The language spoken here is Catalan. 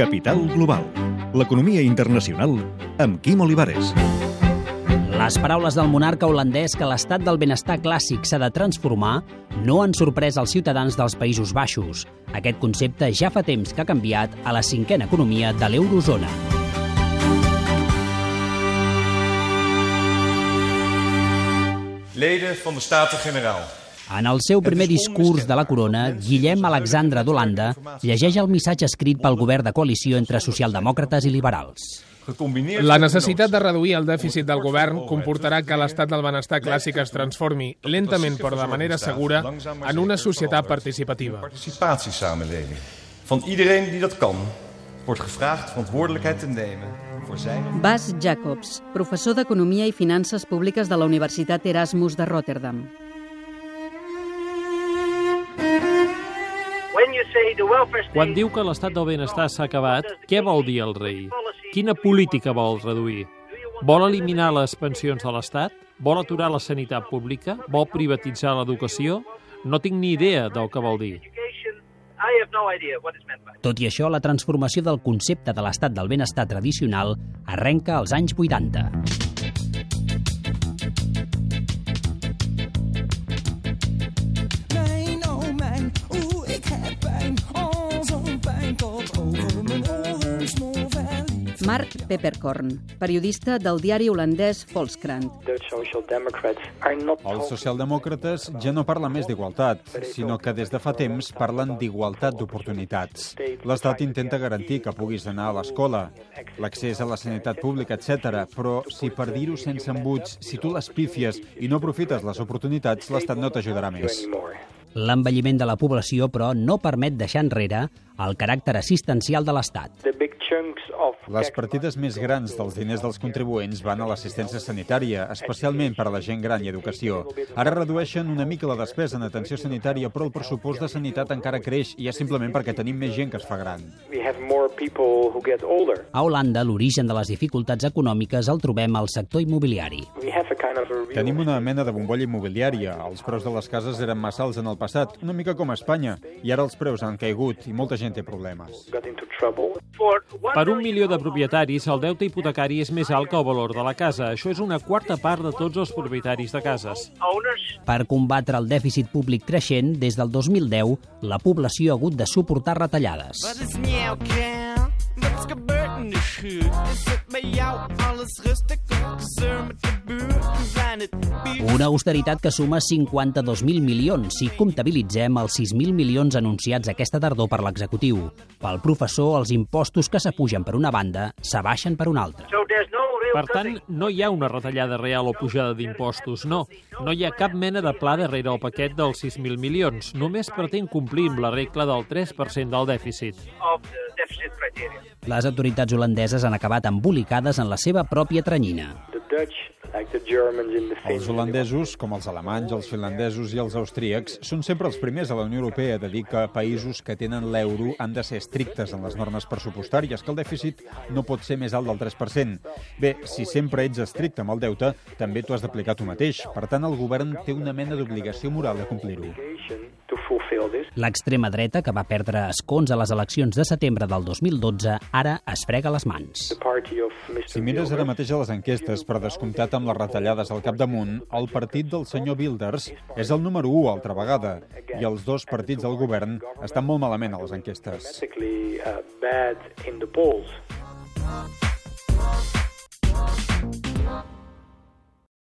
Capital Global. L'economia internacional amb Quim Olivares. Les paraules del monarca holandès que l'estat del benestar clàssic s'ha de transformar no han sorprès els ciutadans dels Països Baixos. Aquest concepte ja fa temps que ha canviat a la cinquena economia de l'eurozona. Leden van de Staten-Generaal. En el seu primer discurs de la corona, Guillem Alexandre d'Holanda llegeix el missatge escrit pel govern de coalició entre socialdemòcrates i liberals. La necessitat de reduir el dèficit del govern comportarà que l'estat del benestar clàssic es transformi lentament però de manera segura en una societat participativa. Van iedereen die dat kan, wordt gevraagd verantwoordelijkheid te nemen. Bas Jacobs, professor d'Economia i Finances Públiques de la Universitat Erasmus de Rotterdam. Quan diu que l'estat del benestar s'ha acabat, què vol dir el rei? Quina política vol reduir? Vol eliminar les pensions de l'Estat? Vol aturar la sanitat pública? Vol privatitzar l'educació? No tinc ni idea del que vol dir. Tot i això, la transformació del concepte de l'estat del benestar tradicional arrenca als anys 80. Mark Pepperkorn, periodista del diari holandès Volkskrant. Els socialdemòcrates ja no parlen més d'igualtat, sinó que des de fa temps parlen d'igualtat d'oportunitats. L'Estat intenta garantir que puguis anar a l'escola, l'accés a la sanitat pública, etc. Però si per dir-ho sense embuts, si tu les pífies i no aprofites les oportunitats, l'Estat no t'ajudarà més. L'envelliment de la població, però, no permet deixar enrere el caràcter assistencial de l'Estat. Les partides més grans dels diners dels contribuents van a l'assistència sanitària, especialment per a la gent gran i educació. Ara redueixen una mica la despesa en atenció sanitària, però el pressupost de sanitat encara creix i és simplement perquè tenim més gent que es fa gran. A Holanda, l'origen de les dificultats econòmiques el trobem al sector immobiliari. Tenim una mena de bombolla immobiliària. Els preus de les cases eren massa alts en el passat, una mica com a Espanya, i ara els preus han caigut i molta gent té problemes. Per un milió de propietaris, el deute hipotecari és més alt que el valor de la casa. Això és una quarta part de tots els propietaris de cases. Per combatre el dèficit públic creixent, des del 2010, la població ha hagut de suportar retallades. Wat is is gebeurd in de schuur? Is het bij jou alles rustig? Met de? Zijn het bier? Una austeritat que suma 52.000 milions, si comptabilitzem els 6.000 milions anunciats aquesta tardor per l'executiu. Pel professor, els impostos que s'apugen per una banda s'abaixen per una altra. Per tant, no hi ha una retallada real o pujada d'impostos, no. No hi ha cap mena de pla darrere el paquet dels 6.000 milions. Només pretén complir amb la regla del 3% del dèficit. Les autoritats holandeses han acabat embolicades en la seva pròpia tranyina. Els holandesos, com els alemanys, els finlandesos i els austríacs, són sempre els primers a la Unió Europea a dir que països que tenen l'euro han de ser estrictes en les normes pressupostàries, que el dèficit no pot ser més alt del 3%. Bé, si sempre ets estricte amb el deute, també t'ho has d'aplicar tu mateix. Per tant, el govern té una mena d'obligació moral de complir-ho. L'extrema dreta, que va perdre escons a les eleccions de setembre del 2012, ara es frega les mans. Si mires ara mateix a les enquestes, per descomptat amb les retallades al capdamunt, el partit del senyor Wilders és el número 1 altra vegada, i els dos partits del govern estan molt malament a les enquestes.